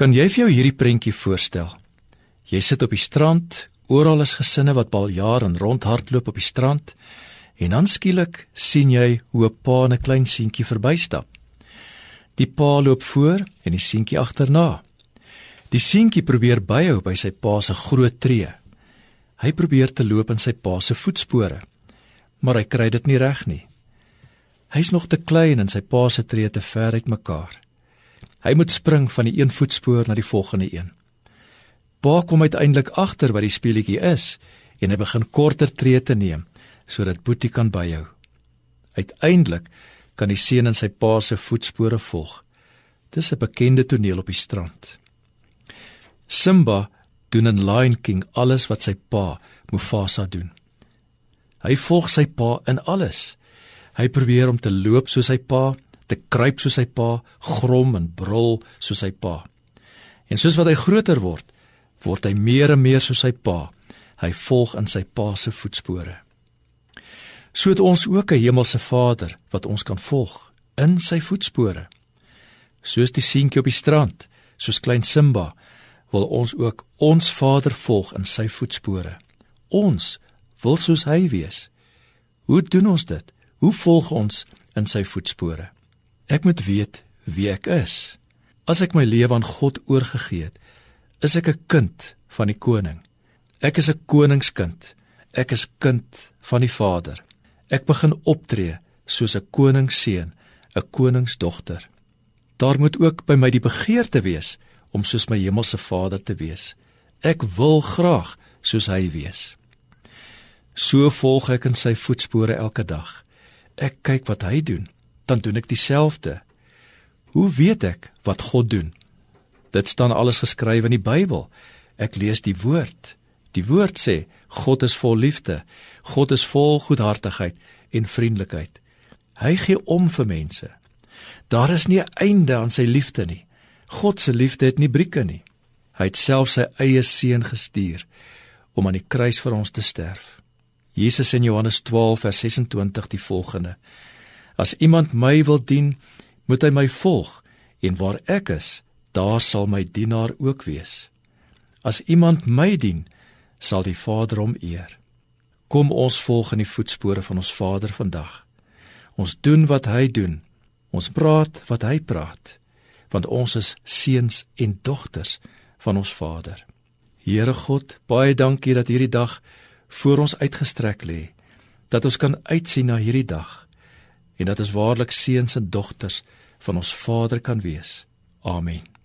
Kan jy vir jou hierdie prentjie voorstel? Jy sit op die strand, oral is gesinne wat baljaar en rondhardloop op die strand, en dan skielik sien jy hoe 'n pa en 'n klein seentjie verbystap. Die pa loop voor en die seentjie agterna. Die seentjie probeer byhou by sy pa se groot tree. Hy probeer te loop in sy pa se voetspore, maar hy kry dit nie reg nie. Hy's nog te klein en sy pa se tree te ver uitmekaar. Hy moet spring van die een voetspoor na die volgende een. Pa kom uiteindelik agter wat die speletjie is en hy begin korter tree te neem sodat Boetie kan byhou. Uiteindelik kan die seun in sy pa se voetspore volg. Dis 'n bekende toneel op die strand. Simba doen in Lion King alles wat sy pa Mufasa doen. Hy volg sy pa in alles. Hy probeer om te loop soos sy pa, te kruip soos sy pa, grom en brul soos sy pa. En soos wat hy groter word, word hy meer en meer soos sy pa. Hy volg in sy pa se voetspore. So het ons ook 'n hemelse Vader wat ons kan volg in sy voetspore. Soos die seentjie op die strand, soos klein Simba, wil ons ook ons Vader volg in sy voetspore. Ons wil soos hy wees. Hoe doen ons dit? Hoe volg ons in sy voetspore? Ek moet weet wie ek is. As ek my lewe aan God oorgegee het, is ek 'n kind van die koning. Ek is 'n koningskind. Ek is kind van die Vader. Ek begin optree soos 'n koningsseun, 'n koningsdogter. Daar moet ook by my die begeerte wees om soos my hemelse Vader te wees. Ek wil graag soos hy wees. So volg ek in sy voetspore elke dag. Ek kyk wat hy doen dan doen ek dieselfde. Hoe weet ek wat God doen? Dit staan alles geskryf in die Bybel. Ek lees die woord. Die woord sê God is vol liefde. God is vol goedhartigheid en vriendelikheid. Hy gee om vir mense. Daar is nie 'n einde aan sy liefde nie. God se liefde het nie brieke nie. Hy het self sy eie seun gestuur om aan die kruis vir ons te sterf. Jesus in Johannes 12 vers 26 die volgende: As iemand my wil dien, moet hy my volg, en waar ek is, daar sal my dienaar ook wees. As iemand my dien, sal die Vader hom eer. Kom ons volg in die voetspore van ons Vader vandag. Ons doen wat hy doen. Ons praat wat hy praat, want ons is seuns en dogters van ons Vader. Here God, baie dankie dat hierdie dag voor ons uitgestrek lê, dat ons kan uitsien na hierdie dag en dat ons waarlik seuns en dogters van ons Vader kan wees. Amen.